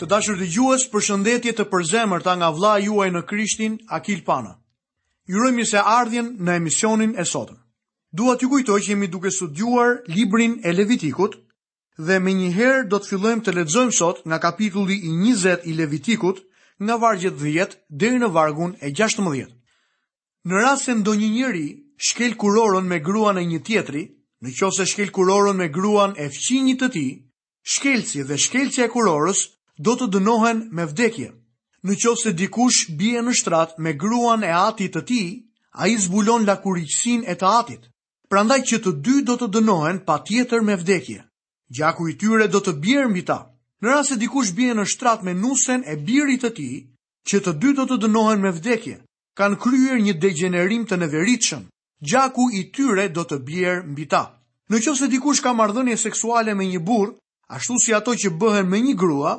Të dashur dëgjues, përshëndetje të përzemërta nga vllai juaj në Krishtin, Akil Pano. Ju uroj mirëseardhjen në emisionin e sotëm. Dua t'ju kujtoj që jemi duke studiuar librin e Levitikut dhe menjëherë do të fillojmë të lexojmë sot nga kapitulli i 20 i Levitikut, nga vargjet 10 deri në vargun e 16. Në rast se ndonjë njeri shkel kurorën me gruan e një tjetri, në qoftë se shkel kurorën me gruan e fqinjit të tij, Shkelci dhe shkelcja e kurorës do të dënohen me vdekje. Në qoftë se dikush bie në shtrat me gruan e atit të tij, ai zbulon lakuriqësinë e të atit. Prandaj që të dy do të dënohen patjetër me vdekje. Gjaku i tyre do të bjerë mbi ta. Në rast se dikush bie në shtrat me nusen e birit të tij, që të dy do të dënohen me vdekje, kanë kryer një degjenerim të neveritshëm. gjaku i tyre do të bjerë mbi ta. Në qoftë se dikush ka marrëdhënie seksuale me një burrë, ashtu si ato që bëhen me një grua,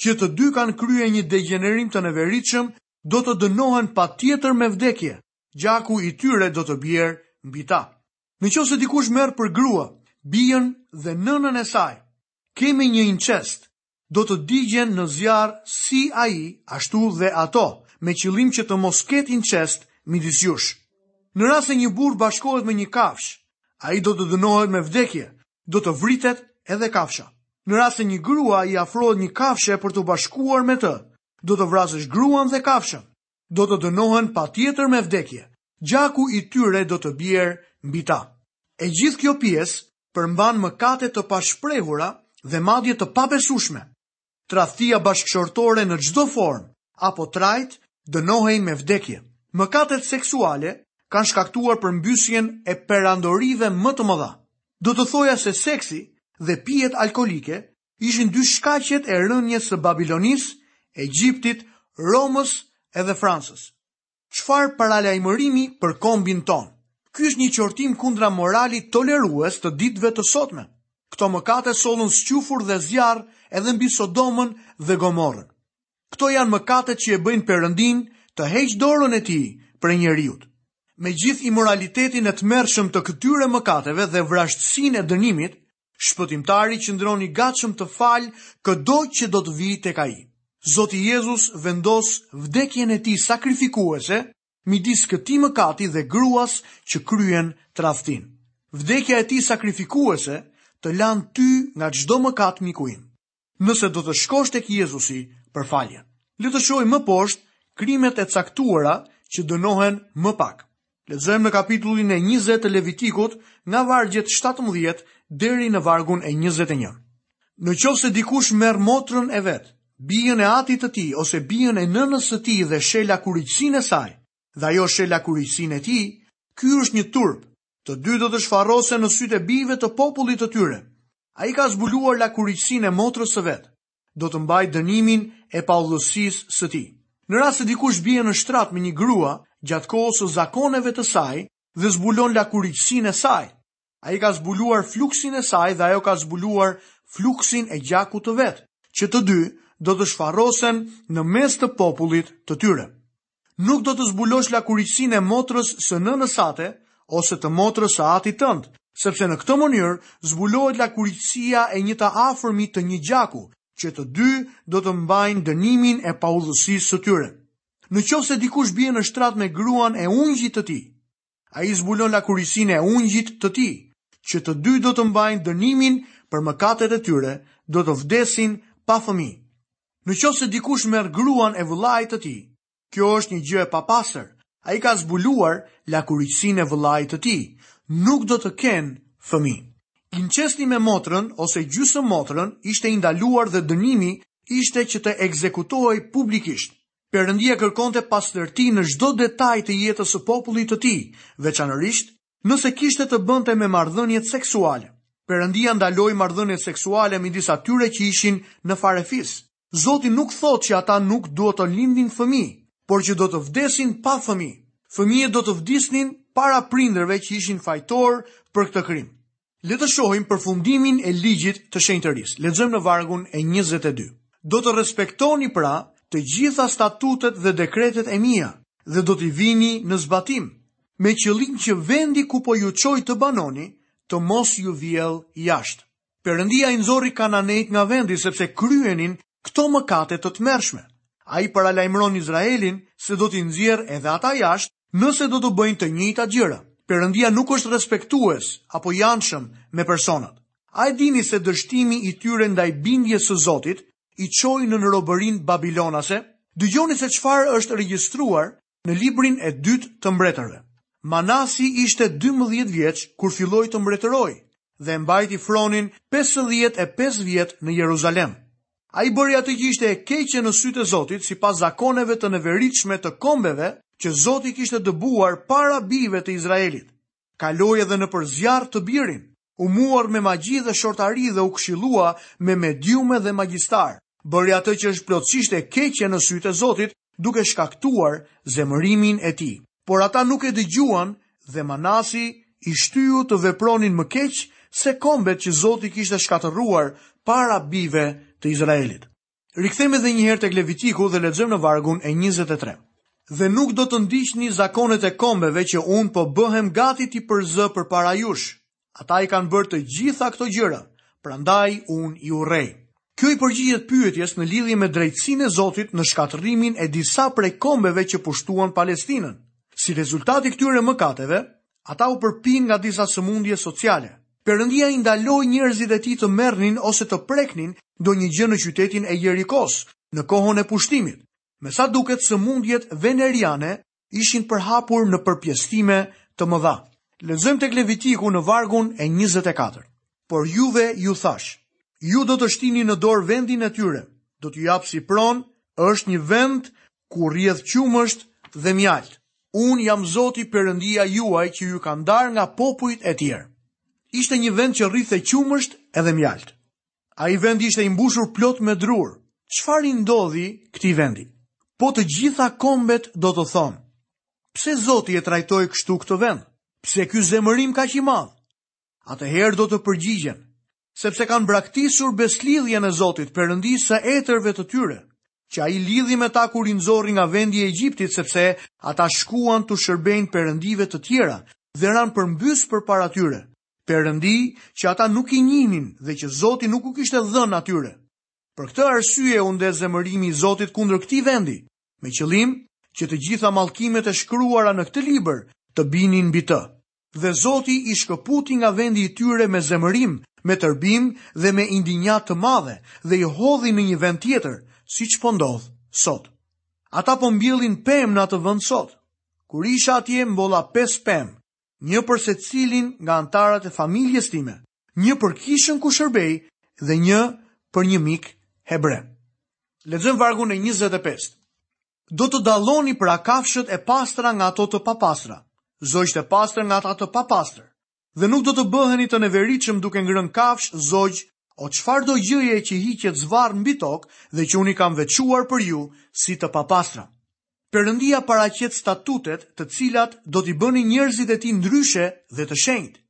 që të dy kanë kryer një degjenerim të neveritshëm, do të dënohen patjetër me vdekje, gjaku i tyre do të bjerë mbi ta. Në qoftë se dikush merr për grua, bijën dhe nënën e saj, kemi një inçest, do të digjen në zjarr si ai, ashtu dhe ato, me qëllim që të mos ketë inçest midis jush. Në rast se një burrë bashkohet me një kafshë, ai do të dënohet me vdekje, do të vritet edhe kafsha. Në rast se një grua i afrohet një kafshe për t'u bashkuar me të, do të vrasësh gruan dhe kafshën. do të dënohen patjetër me vdekje, gjaku i tyre do të bjerë mbi ta. E gjithë kjo pjesë përmban mëkate të pashprehura dhe madje të pabesueshme. Tradhtia bashkëshortore në çdo formë apo trajtë dënohej me vdekje. Mëkatet seksuale kanë shkaktuar përmbysjen e perandorive më të mëdha. Do të thoja se seksi dhe pijet alkoolike ishin dy shkaqet e rënies së Babilonisë, Egjiptit, Romës edhe Francës. Çfarë paralajmërimi për kombin tonë! Ky është një qortim kundra moralit tolerues të ditëve të sotme. Këto mëkate sollën squfur dhe zjarr edhe mbi Sodomën dhe Gomorrën. Këto janë mëkatet që e bëjnë Perëndinë të heqë dorën e tij prej njeriut. Me gjithë imoralitetin e tmerrshëm të këtyre mëkateve dhe vrazhdësinë e dënimit, Shpëtimtari qëndron i gatshëm të falë këdo që do të vijë tek ai. Zoti Jezus vendos vdekjen e tij sakrifikuese midis këtij mëkati dhe gruas që kryen tradhtinë. Vdekja e tij sakrifikuese të lan ty nga çdo mëkat miku im. Nëse do të shkosh tek Jezusi për falje. Le të shohim më poshtë krimet e caktuara që dënohen më pak. Lexojmë në kapitullin e 20 të Levitikut nga vargjet 17 deri në vargun e 21. Në qoftë se dikush merr motrën e vet, bijën e atit të tij ose bijën e nënës së tij dhe sheh lakuriqësinë e saj, dhe ajo sheh lakuriqësinë e tij, ky është një turp, Të dy do të shfarrosen në sytë e bijve të popullit të tyre. Ai ka zbuluar lakuriqësinë e motrës së vet. Do të mbajë dënimin e paudhësisë së tij. Në rast se dikush bie në shtrat me një grua gjatë kohës së zakoneve të saj dhe zbulon lakuriqësinë e saj, ai ka zbuluar fluksin e saj dhe ajo ka zbuluar fluksin e gjakut të vet, që të dy do të shfarrosen në mes të popullit të tyre. Nuk do të zbulosh lakuriqësinë e motrës së nënës sate ose të motrës së atit tënd, sepse në këtë mënyrë zbulohet lakuriqësia e një të afërmi të një gjaku, që të dy do të mbajnë dënimin e paudhësisë së tyre. Në qoftë se dikush bie në shtrat me gruan e ungjit të tij, Ai zbulon lakuriqësinë e ungjit të tij, që të dy do të mbajnë dënimin për mëkatet e tyre, do të vdesin pa fëmijë. Në qoftë se dikush merr gruan e vëllait të tij, kjo është një gjë e papastër, ai ka zbuluar lakuriqësinë e vëllait të tij, nuk do të kenë fëmijë. Inçesti me motrën ose gjysëm-motrën ishte i ndaluar dhe dënimi ishte që të ekzekutohej publikisht. Perëndia kërkonte pastërti në çdo detaj të jetës së popullit të tij, veçanërisht nëse kishte të bënte me marrëdhëniet seksuale. Perëndia ndaloi marrëdhëniet seksuale midis atyre që ishin në farefis. Zoti nuk thotë që ata nuk duhet të lindnin fëmijë, por që do të vdesin pa fëmijë. Fëmijët do të vdisnin para prindërve që ishin fajtorë për këtë krim. Le të shohim përfundimin e ligjit të shenjtërisë, lexojmë në vargun e njëzet e dy, Do të respektoni pra të gjitha statutet dhe dekretet e mia dhe do t'i vini në zbatim, me qëllim që vendi ku po ju çoj të banoni të mos ju vjellë jashtë. Perëndia i nxori kananejtë nga vendi sepse kryenin këto mëkate të tmerrshme. Ai paralajmëron Izraelin se do t'i nxjerrë edhe ata jashtë nëse do të bëjnë të njëjtat gjëra. Perëndia nuk është respektues apo i anshëm me personat. A e dini se dështimi i tyre ndaj bindjes së Zotit i çoi nën robërinë babilonase? Dëgjoni se çfarë është regjistruar në librin e dytë të mbretërve. Manasi ishte dymbëdhjetë vjeç kur filloi të mbretërojë dhe mbajti fronin pesëdhjetë e pesë vjet në Jeruzalem. Ai bëri atë që ishte e keqe në sytë e Zotit sipas zakoneve të neveritshme të kombeve që Zoti kishte dëbuar para bijve të Izraelit. Kaloi edhe nëpër zjarr të birin. U muar me magji dhe shortari dhe u këshillua me mediume dhe magjistarë. Bëri atë që është plotësisht e keqe në sytë e Zotit, duke shkaktuar zemërimin e tij. Por ata nuk e dëgjuan dhe Manasi i shtyu të vepronin më keq se kombet që Zoti kishte shkatërruar para bijve të Izraelit. Rikthehemi edhe një herë tek Levitiku dhe lexojmë në vargun e 23. Dhe nuk do të ndiqni zakonet e kombeve që unë po bëhem gati t'i përzë përpara jush. Ata i kanë bërë të gjitha këto gjëra, prandaj unë i urrej. Kjo i përgjigjet pyetjes në lidhje me drejtësinë e Zotit në shkatërrimin e disa prej kombeve që pushtuan Palestinën. Si rezultat i këtyre mëkateve, Ata u përpinë nga disa sëmundje sociale. Perëndia i ndaloi njerëzit e tij të merrnin ose të preknin ndonjë gjë në qytetin e Jerikos në kohën e pushtimit. Me sa duket sëmundjet veneriane ishin përhapur në përpjesëtime të mëdha. Lexojmë tek Levitiku në vargun e njëzet e katër. Por juve ju thashë, Ju do të shtini në dorë vendin e tyre, do t'ju jap si pronë, është një vend ku rrjedh qumësht dhe mjaltë. Unë jam Zoti Perëndia juaj që ju ka ndarë nga popujt e tjerë. Ishte një vend që rridhte qumësht edhe mjaltë. Ai vend ishte i mbushur plot me drurë. Çfarë i ndodhi këtij vendi? Po të gjitha kombet do të thonë, pse Zoti e trajtoi kështu këtë vend? Pse ky zemërim kaq i madh? atëherë do të përgjigjen, sepse kanë braktisur besëlidhjen e Zotit, Perëndisë së etërve të tyre, që ai lidhi me ta kur i nxori nga vendi i Egjiptit, sepse ata shkuan t'u shërbejnë perëndive të tjera dhe ranë përmbys përpara tyre, perëndi që ata nuk i njihnin dhe që Zoti nuk u kishte dhënë atyre. Për këtë arsye u ndez zemërimi i Zotit kundër këtij vendi, me qëllim që të gjitha mallkimet e shkruara në këtë libër të binin mbi të. Dhe Zoti i shkëputi nga vendi i tyre me zemërim, me tërbim dhe me indinjatë të madhe, dhe i hodhi në një vend tjetër, siç po ndodh sot. Ata po mbjellin pemë në atë vend sot. Kur isha atje, mbolla pesë pemë, një për secilin nga anëtarët e familjes time, një për kishën ku shërbej dhe një për një mik hebre. Lexojmë vargun e njëzet e pestë. Do të dalloni pra kafshët e pastra nga ato të papastra, zogjtë e pastër nga ata të papastër, dhe nuk do të bëheni të neveritshëm duke ngrënë kafshë, zogj, o çfarëdo gjëje që hiqet zvarrë mbi tokë dhe që unë i kam veçuar për ju si të papastra. Perëndia paraqet statutet të cilat do t'i bënin njerëzit e tij ndryshe dhe të shenjtë.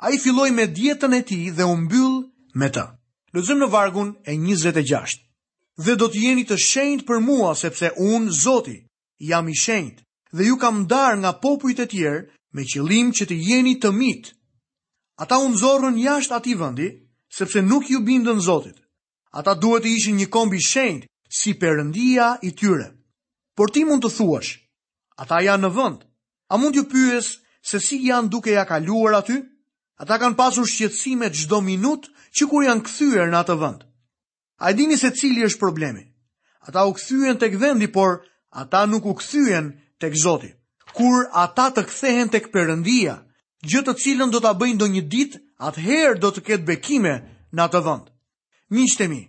Ai filloi me dietën e tij dhe u mbyll me të. Lexojmë në vargun e njëzet e gjashtë. Dhe do të jeni të shenjtë për mua, sepse unë, Zoti, jam i shenjtë, dhe ju kam ndarë nga popujt e tjerë me qëllim që të jeni të mitë. Ata u nxorrën jashtë atij vendi, sepse nuk iu bindën Zotit. Ata duhet të ishin një komb i shenjtë, si Perëndia i tyre. Por ti mund të thuash, Ata janë në vend. A mund t'ju pyes se si janë duke ia kaluar aty? Ata kanë pasur shqetësime çdo minutë që kur janë kthyer në atë vend. A e dini se cili është problemi? Ata u kthyen tek vendi, por ata nuk u kthyen tek Zoti. Kur ata të kthehen tek Perëndia, gjë të cilën do ta bëjnë ndonjë ditë, atëherë do të ketë bekime në atë vend. Miqtë mi,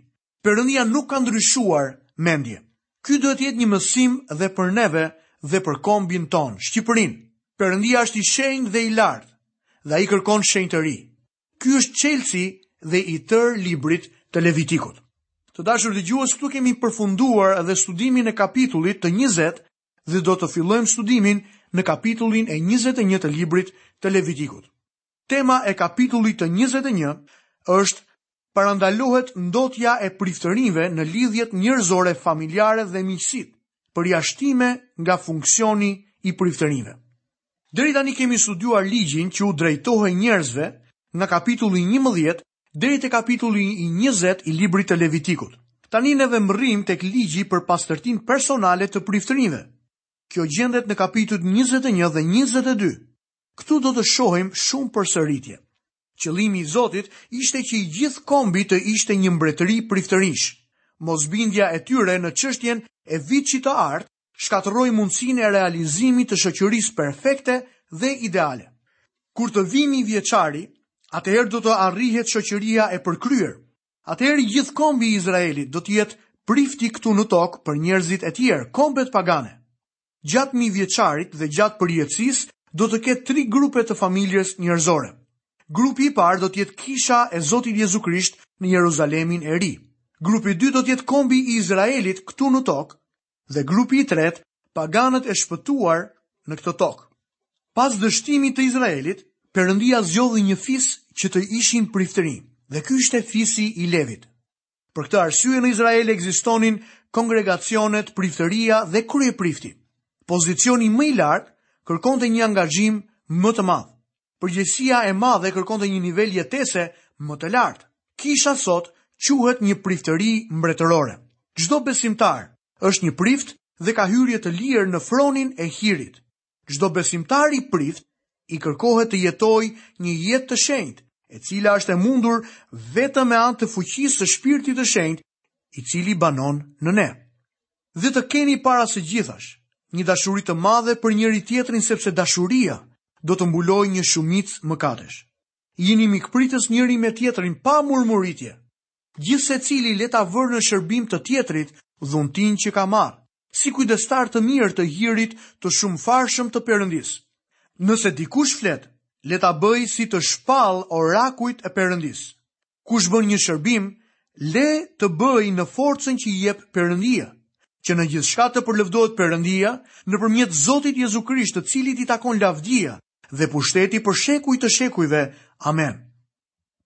Perëndia nuk ka ndryshuar mendje. Ky duhet të jetë një mësim dhe për neve dhe për kombin tonë, Shqipërinë. Perëndia është i shenjtë dhe i lartë, dhe ai kërkon shenjtëri. Ky është çelësi dhe i tërë librit të Levitikut. Të dashur dëgjues, këtu kemi përfunduar edhe studimin e kapitullit të 20 dhe do të fillojmë studimin në kapitullin e 21 të librit të Levitikut. Tema e kapitullit të 21 është parandalohet ndotja e priftërinjve në lidhjet njerëzore familjare dhe miqësitë, përjashtime nga funksioni i priftërinjve. Deri tani kemi studiuar ligjin që u drejtohej njerëzve nga kapitulli i njëmbëdhjetë deri te kapitulli i njëzet i librit të Levitikut. Tani ne vemë, mrrijmë tek ligji për pastërtinë personale të priftërinjve. Kjo gjendet në kapitujt njëzet e një dhe njëzet e dy. Këtu do të shohim shumë përsëritje. Qëllimi i Zotit ishte që i gjithë kombi të ishte një mbretëri priftërinjsh. Mosbindja e tyre në çështjen e viçit të artë shkatërroi mundësinë e realizimit të shoqërisë perfekte dhe ideale. Kur të vijë mijëvjeçari, atëherë do të arrihet shoqëria e përkryer. Atëherë gjithë kombi i Izraelit do të jetë prifti këtu në tokë për njerëzit e tjerë, kombet pagane. Gjatë mijëvjeçarit dhe gjatë përjetësisë do të ketë tri grupe të familjes njerëzore. Grupi i parë do të jetë Kisha e Zotit Jezu Krisht në Jeruzalemin e Ri. Grupi i dytë do të jetë kombi i Izraelit këtu në tokë Dhe grupi i tretë, paganët e shpëtuar në këtë tokë. Pas dështimit të Izraelit, Perëndia zgjodhi një fis që të ishin priftëri, dhe ky ishte fisi i Levit. Për këtë arsye në Izrael ekzistonin kongregacionet, priftëria dhe kryeprifti. Pozicioni më i lartë kërkonte një angazhim më të madh. Përgjegjësia e madhe kërkonte një nivel jetese më të lartë. Kisha sot quhet një priftëri mbretërore. Çdo besimtar është një prift dhe ka hyrje të lirë në fronin e hirit. Çdo besimtari prift i kërkohet të jetojë një jetë të shenjtë, e cila është e mundur vetëm me anë të fuqisë së Shpirtit të Shenjtë, i cili banon në ne. dhe të keni para së gjithash një dashuri të madhe për njëri-tjetrin sepse dashuria do të mbulojë një shumicë mëkatesh. Jini mikpritës njëri me tjetrin pa murmuritje. Gjithësecili le ta vërë në shërbim të tjetrit dhuntinë që ka marrë, si kujdestarë të mirë të hirit të shumëfarshëm të Perëndisë. Nëse dikush flet, le ta bëjë si të shpallë orakujt e Perëndisë. Kush bën një shërbim, le ta bëjë në forcën që i jep Perëndia. Që në gjithçka të përlëvdohet Perëndia, nëpërmjet Zotit Jezu Krisht, të cilit i takon lavdia dhe pushteti për shekuj të shekujve. Amen.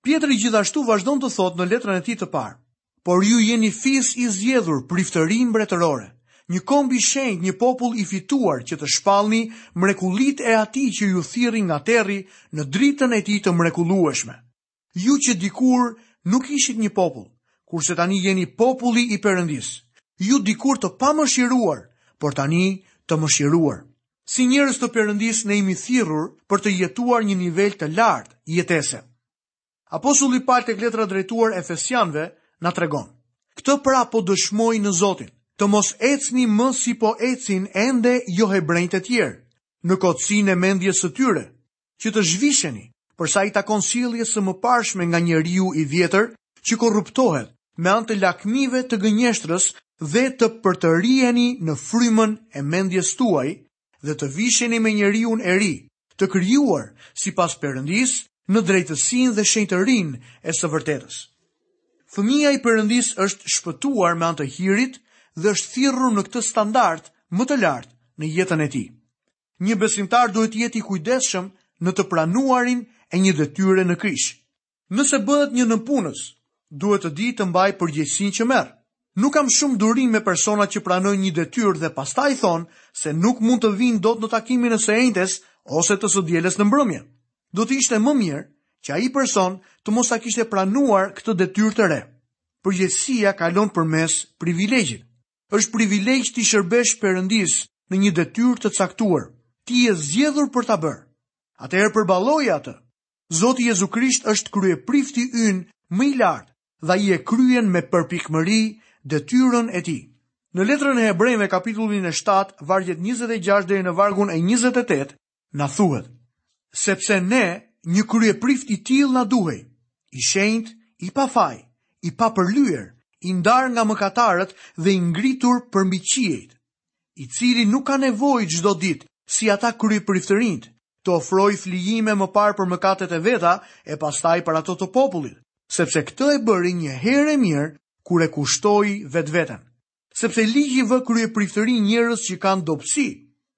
Pjetri gjithashtu vazhdon të thotë në letrën e tij të parë, Por ju jeni fis i zgjedhur, priftëri mbretërore, një komb i shenjtë, një popull i fituar që të shpallni mrekullitë e atij që ju thirri nga terri në dritën e tij të mrekullueshme. Ju që dikur nuk ishit një popull, kurse tani jeni populli i Perëndisë. Ju dikur të pamëshiruar, por tani të mëshiruar. Si njerëz të Perëndisë ne jemi thirrur për të jetuar një nivel të lartë jetese. Apostulli Pal tek letra drejtuar Efesianëve na tregon. Këtë pra po dëshmoj në Zotin, të mos ecni më si po ecin ende johebrenjtë e tjerë, në kotësinë e mendjes së tyre, që të zhvisheni për sa i takon sjelljes së mëparshme nga njeriu i vjetër që korruptohet me anë të lakmive të gënjeshtrës dhe të përtëriheni në frymën e mendjes tuaj dhe të visheni me njeriun e ri, të krijuar sipas Perëndisë në drejtësinë dhe shenjtërinë e së vërtetës. Fëmija i Perëndisë është shpëtuar me anë të hirit dhe është thirrur në këtë standard më të lartë në jetën e tij. Një besimtar duhet të jetë i kujdesshëm në të pranuarin e një detyre në kishë. Nëse bëhet një nëpunës, duhet të dijë të mbajë përgjegjësinë që merr. Nuk kam shumë durim me personat që pranojnë një detyrë dhe pastaj thonë se nuk mund të vijnë dot në takimin e së enjtes ose të së dielës në mbrëmje. Do të ishte më mirë që ai person të mos ta kishte pranuar këtë detyrë të re. Përgjegjësia kalon përmes privilegjit. Është privilegj t'i shërbesh Perëndisë në një detyrë të caktuar. Ti je zgjedhur për ta bërë. Atëherë përballoje atë. Zoti Jezu Krisht është Kryeprifti ynë më i lartë dhe ai e kryen me përpikmëri detyrën e tij. Në Letrën e Hebrejve kapitullin e shtatë, vargjet njëzet e gjashtë deri në vargun e njëzet e tetë, Na thuhet, sepse ne një kryeprift i tillë na duhej, i shenjtë, i pafaj, i papërlyer, i ndarë nga mëkatarët dhe i ngritur përmbi qiejt, i cili nuk ka nevojë çdo ditë, si ata kryepriftërinjtë, të ofrojë flijime më parë për mëkatet e veta e pastaj për ato të popullit, sepse këtë e bëri një herë e mirë kur e kushtoi vetveten, Sepse ligji vë kryepriftërinj njerëz që kanë dobësi,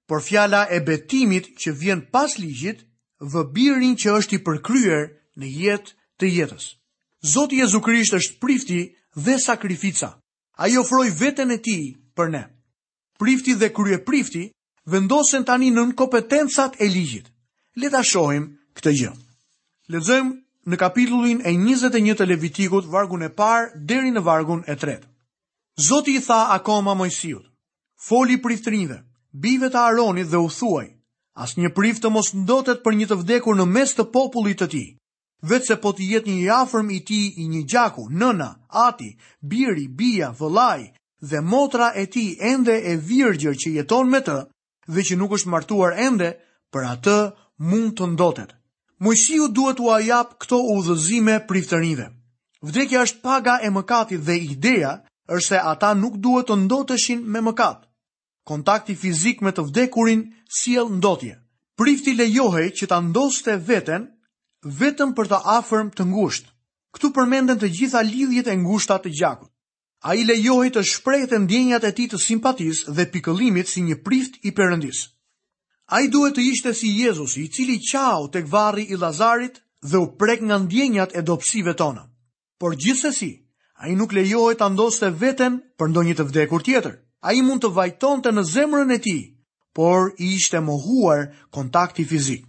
por fjala e betimit që vjen pas ligjit vë birin që është i përkryer në jetë të jetës. Zoti Jezu Krisht është prifti dhe sakrifica. Ai ofroi veten e tij për ne. Prifti dhe kryeprifti vendosen tani nën kompetencat e ligjit. Le ta shohim këtë gjë. Lexojmë në kapitullin e 21 të Levitikut, vargun e parë deri në vargun e tretë. Zoti i tha akoma Moisiut, foli priftërinjve, bijve të Aronit dhe u thuaj, asnjë prift të mos ndotet për një të vdekur në mes të popullit të tij. Veçse po të jetë një i afërm i tij i një gjaku, nëna, ati, biri, bija, vëllai dhe motra e tij ende e virgjër që jeton me të dhe që nuk është martuar ende, për atë mund të ndotet. Moisiu duhet t'ua japë këto udhëzime priftërinjve. Vdekja është paga e mëkatit dhe ideja është se ata nuk duhet të ndoteshin me mëkat. Kontakti fizik me të vdekurin sjell ndotje. Prifti lejohej që ta ndoste veten vetëm për të afërm të ngushtë. Këtu përmenden të gjitha lidhjet e ngushta të gjakut. Ai lejohej të shprehte ndjenjat e tij të simpatisë dhe pikëllimit si një prift i Perëndisë. Ai duhet të ishte si Jezusi, i cili qau tek varri i Lazarit dhe u prek nga ndjenjat e dobësive tona. Por gjithsesi, ai nuk lejohej ta ndoste veten për ndonjë të vdekur tjetër. Ai mund të vajtonte në zemrën e tij, por i ishte mohuar kontakti fizik.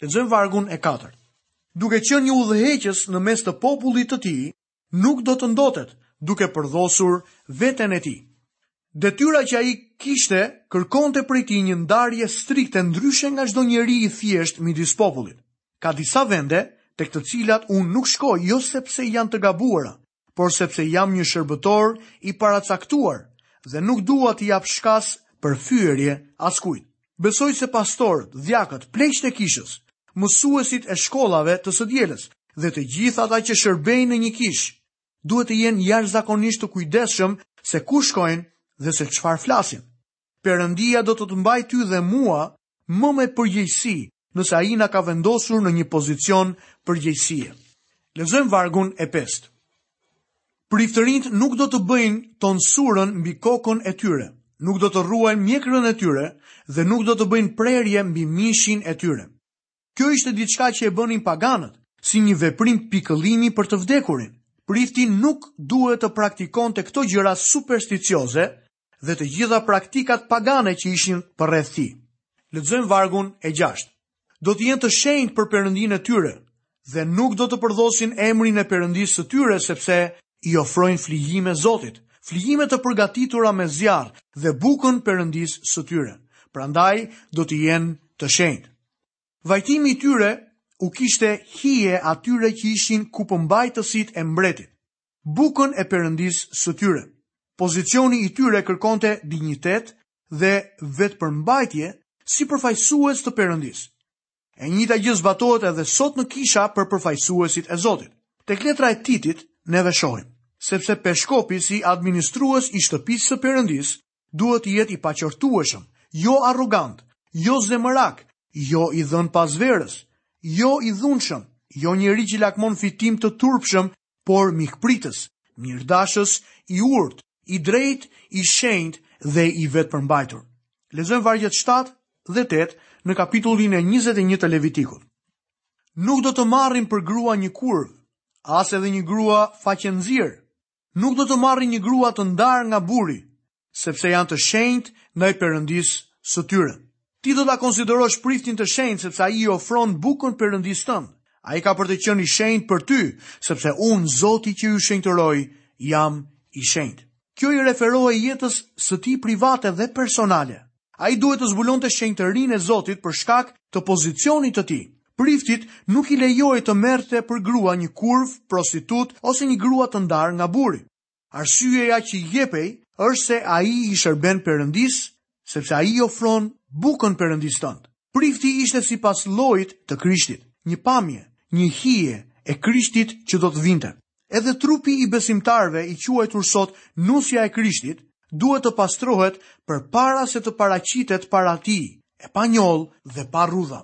Lexojmë vargun e katërt. Duke qenë një udhëheqës në mes të popullit të tij, nuk do të ndotet duke përdhosur veten e tij. Detyra që ai kishte kërkonte prej tij një ndarje strikte ndryshe nga çdo njeri i thjeshtë midis popullit. Ka disa vende tek të cilat unë nuk shkoj jo sepse janë të gabuara, por sepse jam një shërbëtor i paracaktuar dhe nuk dua t'i jap shkas për fyerje askujt. Besoj se pastorët, dhjakët, pleqtë e kishës, mësuesit e shkollave të së dielës dhe të gjithë ata që shërbejnë në një kishë, duhet të jenë jashtëzakonisht të kujdesshëm se ku shkojnë dhe se çfarë flasin. Perëndia do të të mbajë ty dhe mua më me përgjegjësi nëse ai na ka vendosur në një pozicion përgjegjësie. Lexojmë vargun e pestë. Priftërinjtë nuk do të bëjnë tonsurën mbi kokën e tyre, nuk do të rruajnë mjekrën e tyre dhe nuk do të bëjnë prerje mbi mishin e tyre. Kjo ishte diçka që e bënin paganët, si një veprim pikëllimi për të vdekurin. Prifti nuk duhet të praktikonte këto gjëra supersticioze dhe të gjitha praktikat pagane që ishin përreth tij. Lexojmë vargun e gjashtë. Do të jenë të shenjtë për Perëndinë e tyre dhe nuk do të përdhosin emrin e Perëndisë së tyre sepse i ofrojnë flijime Zotit, flijime të përgatitura me zjarr dhe bukën Perëndisë së tyre. Prandaj do të jenë të shenjtë. Vajtimi i tyre u kishte hije atyre që ishin kupëmbajtësit e mbretit, bukën e perëndisë së tyre. Pozicioni i tyre kërkonte dinjitet dhe vetëpërmbajtje si përfaqësues të perëndisë. E njëjta gjë zbatohet edhe sot në kisha për përfaqësuesit e Zotit. Tek letra e Titit neve shohim, Sepse peshkopi si administrues i shtëpisë së perëndisë Duhet të jetë i paqortueshëm, jo arrogant, jo zemërak, jo i dhënë pas verës, jo i dhunshëm, jo njeri që lakmon fitim të turpshëm, por mikpritës, mirëdashës, i urtë, i drejtë, i shenjtë dhe i vetëpërmbajtur. Lexojmë vargjet 7 dhe 8 në kapitullin e 21 të Levitikut. Nuk do të marrin për grua një kurvë, as edhe një grua faqenxirë, nuk do të marrin një grua të ndarë nga burri, sepse janë të shenjtë ndaj Perëndisë së tyre. Ti do ta konsiderosh priftin të shenjtë, sepse ai i ofron bukën Perëndisë tënd. Ai ka për të qenë i shenjtë për ty, sepse unë, Zoti që ju shenjtëroj, jam i shenjtë. Kjo i referohej jetës së tij private dhe personale. Ai duhet të zbulonte shenjtërinë e Zotit për shkak të pozicionit të tij. Priftit nuk i lejohej të merrte për grua një kurvë, prostitutë ose një grua të ndarë nga burri. Arsyeja që i jepej është se ai i shërben Perëndisë, sepse ai i ofron bukën Perëndisë tënd. Prifti ishte sipas llojit të Krishtit, një pamje, një hije e Krishtit që do të vinte. Edhe trupi i besimtarëve i quajtur sot nusja e Krishtit duhet të pastrohet përpara se të paraqitet para tij, e pa njollë dhe pa rrudha.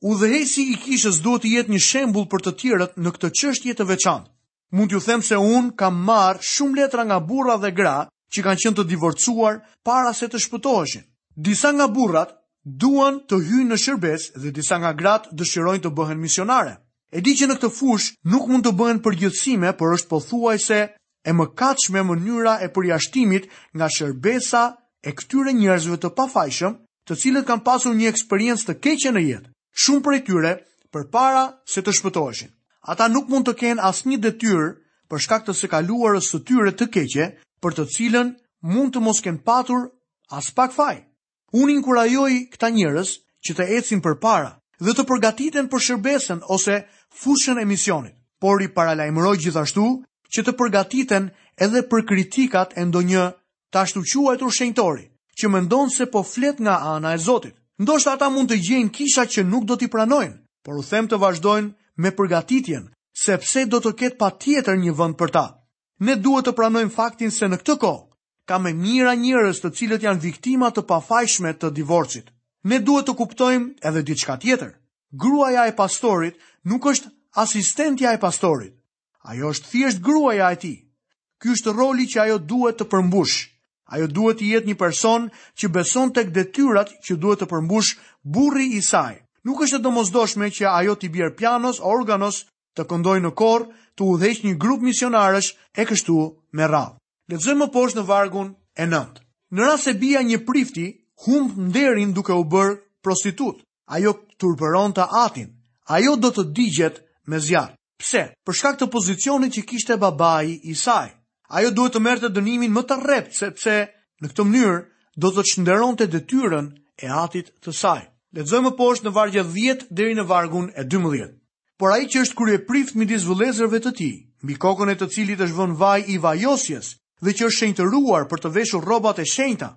Udhëheqësi i kishës duhet të jetë një shembull për të tjerët në këtë çështje të veçantë. Mund t'ju them se unë kam marrë shumë letra nga burra dhe gra që kanë qenë të divorcuar para se të shpëtoheshin. Disa nga burrat duan të hyjnë në shërbesë dhe disa nga gratë dëshirojnë të bëhen misionare. E di që në këtë fushë nuk mund të bëhen përgjithësime, por është pothuajse e mëkatshme mënyra e përjashtimit nga shërbesa e këtyre njerëzve të pafajshëm, të cilët kanë pasur një eksperiencë të keqe në jetë. Shumë prej tyre, përpara se të shpëtoheshin, ata nuk mund të kenë asnjë detyrë për shkak të së kaluarës së tyre të keqe, për të cilën mund të mos kenë patur aspak faj. Unë inkurajoj këta njerëz që të ecin përpara dhe të përgatiten për shërbesën ose fushën e misionit, por i paralajmëroj gjithashtu që të përgatiten edhe për kritikat e ndonjë të ashtuquajtur shenjtori, që mendon se po flet nga ana e Zotit. Ndoshta ata mund të gjejnë kisha që nuk do t'i pranojnë, por u them të vazhdojnë me përgatitjen, sepse do të ketë patjetër një vend për ta. Ne duhet të pranojmë faktin se në këtë kohë, ka me mijëra njerëz të cilët janë viktima të pafajshme të divorcit. Ne duhet të kuptojmë edhe diçka tjetër. Gruaja e pastorit nuk është asistentja e pastorit. Ajo është thjesht gruaja e tij. Ky është roli që ajo duhet të përmbushë. Ajo duhet të jetë një person që beson tek detyrat që duhet të përmbushë burri i saj. Nuk është e domosdoshme që ajo t'i bjerë pianos, organos, të këndojë në kor, të udhëheqë një grup misionarësh e kështu me radhë. Lexojmë më poshtë në vargun e 9. Në rast se bija e një prifti humb nderin duke u bërë prostitutë, Ajo turpëron të atin. Ajo do të digjet me zjarr. Pse? Për shkak të pozicionit që kishte babai i saj. Ajo duhet të merrte dënimin më të rreptë sepse në këtë mënyrë do të çnderonte detyrën e atit të saj. Lexojmë më poshtë në vargjet 10 deri në vargun e 12. Por ai që është kryeprift midis vëllezërve të tij, mbi kokën e të cilit është vënë vaji i vajosjes dhe që është shenjtëruar për të veshur rrobat e shenjta,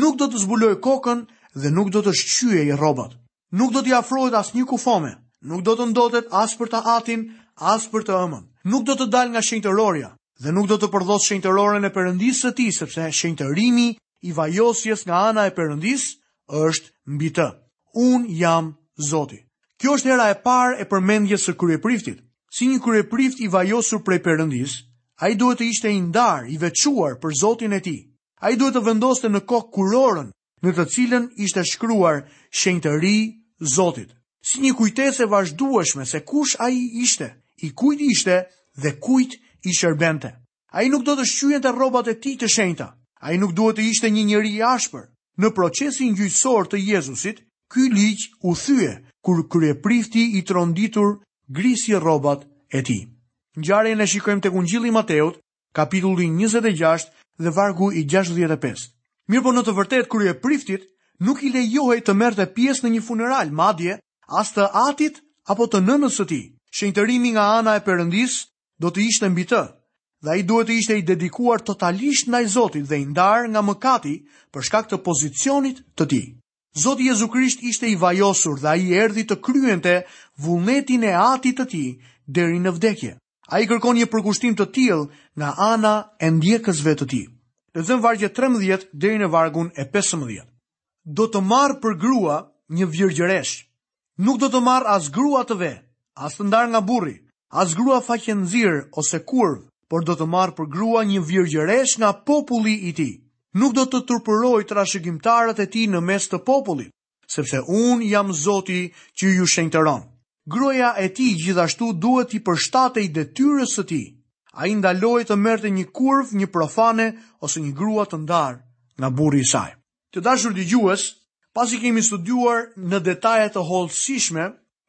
nuk do të zbulojë kokën dhe nuk do të shqyejë rrobat. Nuk do t'i afrohet asnjë kufome, nuk do të ndotet as për të atin, as për të ëmën. Nuk do të dalë nga shenjtërorja dhe nuk do të përdhosë shenjtëroren e Perëndisë së tij, sepse shenjtërimi i vajosjes nga ana e Perëndisë është mbi të. Unë jam Zoti. Kjo është hera e parë e përmendjes së kryepriftit. Si një kryeprift i vajosur prej Perëndisë, ai duhet të ishte i ndarë, i veçuar për Zotin e tij. Ai duhet të vendoste në kokë kurorën në të cilën ishte shkruar shenjtëri Zotit, si një kujtesë e vazhdueshme se kush ai ishte, i kujt ishte dhe kujt i shërbente. Ai nuk do të shqyente rrobat e tij të shenjta. Ai nuk duhet të ishte një njeri i ashpër. Në procesin gjyqësor të Jezusit, ky ligj u thye kur kryeprifti i tronditur grisi rrobat e tij. Ngjarjen e shikojmë tek Ungjilli i Mateut, kapitulli njëzet e gjashtë dhe vargu i gjashtëdhjetë e pesë. Mirëpo në të vërtetë kryepriftit nuk i lejohej të merrte pjesë në një funeral, madje as të atit apo të nënës së tij. Shenjtërimi nga ana e Perëndisë do të ishte mbi të, dhe ai duhet të ishte i dedikuar totalisht ndaj Zotit dhe i ndarë nga mëkati për shkak të pozicionit të tij. Zoti Jezu Krisht ishte i vajosur dhe ai erdhi të kryente vullnetin e Atit të tij deri në vdekje. Ai kërkon një përkushtim të tillë nga ana e ndjekësve të tij. Lexojmë vargjet trembëdhjetë deri në vargun e pesëmbëdhjetë. do të marrë për grua një virgjëreshë. Nuk do të marrë as grua të ve, as të ndarë nga burri, as grua faqenxhirë ose kurvë, por do të marrë për grua një virgjëreshë nga populli i tij. Nuk do të turpërojë trashëgimtarët e tij në mes të popullit, sepse unë jam Zoti që ju shenjtëron. Gruaja e tij gjithashtu duhet t'i përshtatej detyrës së tij. Ai ndalohej të merrte një kurvë, një profane ose një grua të ndarë nga burri i saj. Të dashur dëgjues, pasi kemi studiuar në detaje të hollësishme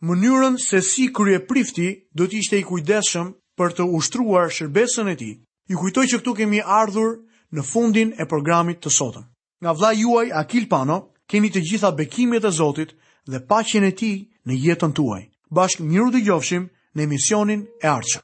mënyrën se si kryeprifti do të ishte i kujdesshëm për të ushtruar shërbesën e tij, ju kujtoj që këtu kemi ardhur në fundin e programit të sotëm. Nga vëllai juaj Akil Pano, keni të gjitha bekimet e Zotit dhe paqen e Tij në jetën tuaj. Bashkë mirudëgjofshim në emisionin e ardhshëm.